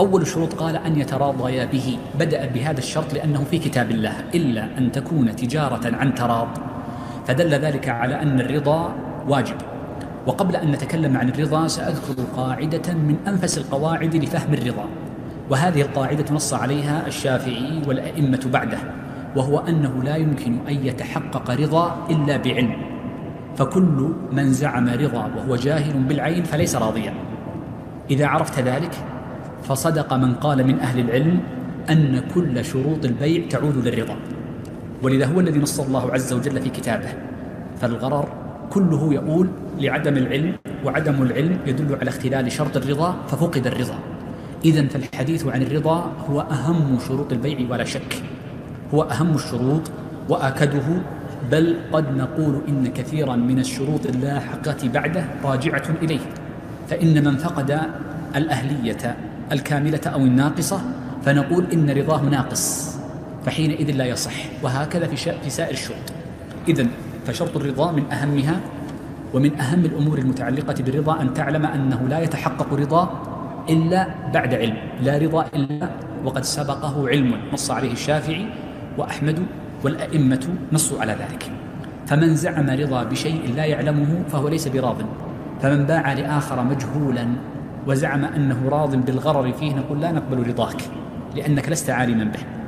أول الشروط قال أن يتراضيا به. بدأ بهذا الشرط لأنه في كتاب الله إلا أن تكون تجارة عن تراض. فدل ذلك على أن الرضا واجب. وقبل أن نتكلم عن الرضا سأذكر قاعدة من أنفس القواعد لفهم الرضا. وهذه القاعدة نص عليها الشافعي والأئمة بعده وهو أنه لا يمكن أن يتحقق رضا إلا بعلم. فكل من زعم رضا وهو جاهل بالعين فليس راضيا. إذا عرفت ذلك فصدق من قال من أهل العلم أن كل شروط البيع تعود للرضا. ولذا هو الذي نص الله عز وجل في كتابه. فالغرر كله يقول لعدم العلم وعدم العلم يدل على اختلال شرط الرضا ففقد الرضا. إذا فالحديث عن الرضا هو أهم شروط البيع ولا شك. هو أهم الشروط وآكده بل قد نقول إن كثيرا من الشروط اللاحقة بعده راجعة إليه. فإن من فقد الأهلية الكاملة أو الناقصة فنقول إن رضاه ناقص فحينئذ لا يصح وهكذا في, في سائر الشروط. إذا فشرط الرضا من أهمها ومن أهم الأمور المتعلقة بالرضا أن تعلم أنه لا يتحقق رضا إلا بعد علم لا رضا إلا وقد سبقه علم نص عليه الشافعي وأحمد والأئمة نصوا على ذلك. فمن زعم رضا بشيء لا يعلمه فهو ليس براض فمن باع لآخر مجهولا وزعم أنه راض بالغرر فيه نقول لا نقبل رضاك لأنك لست عالما به.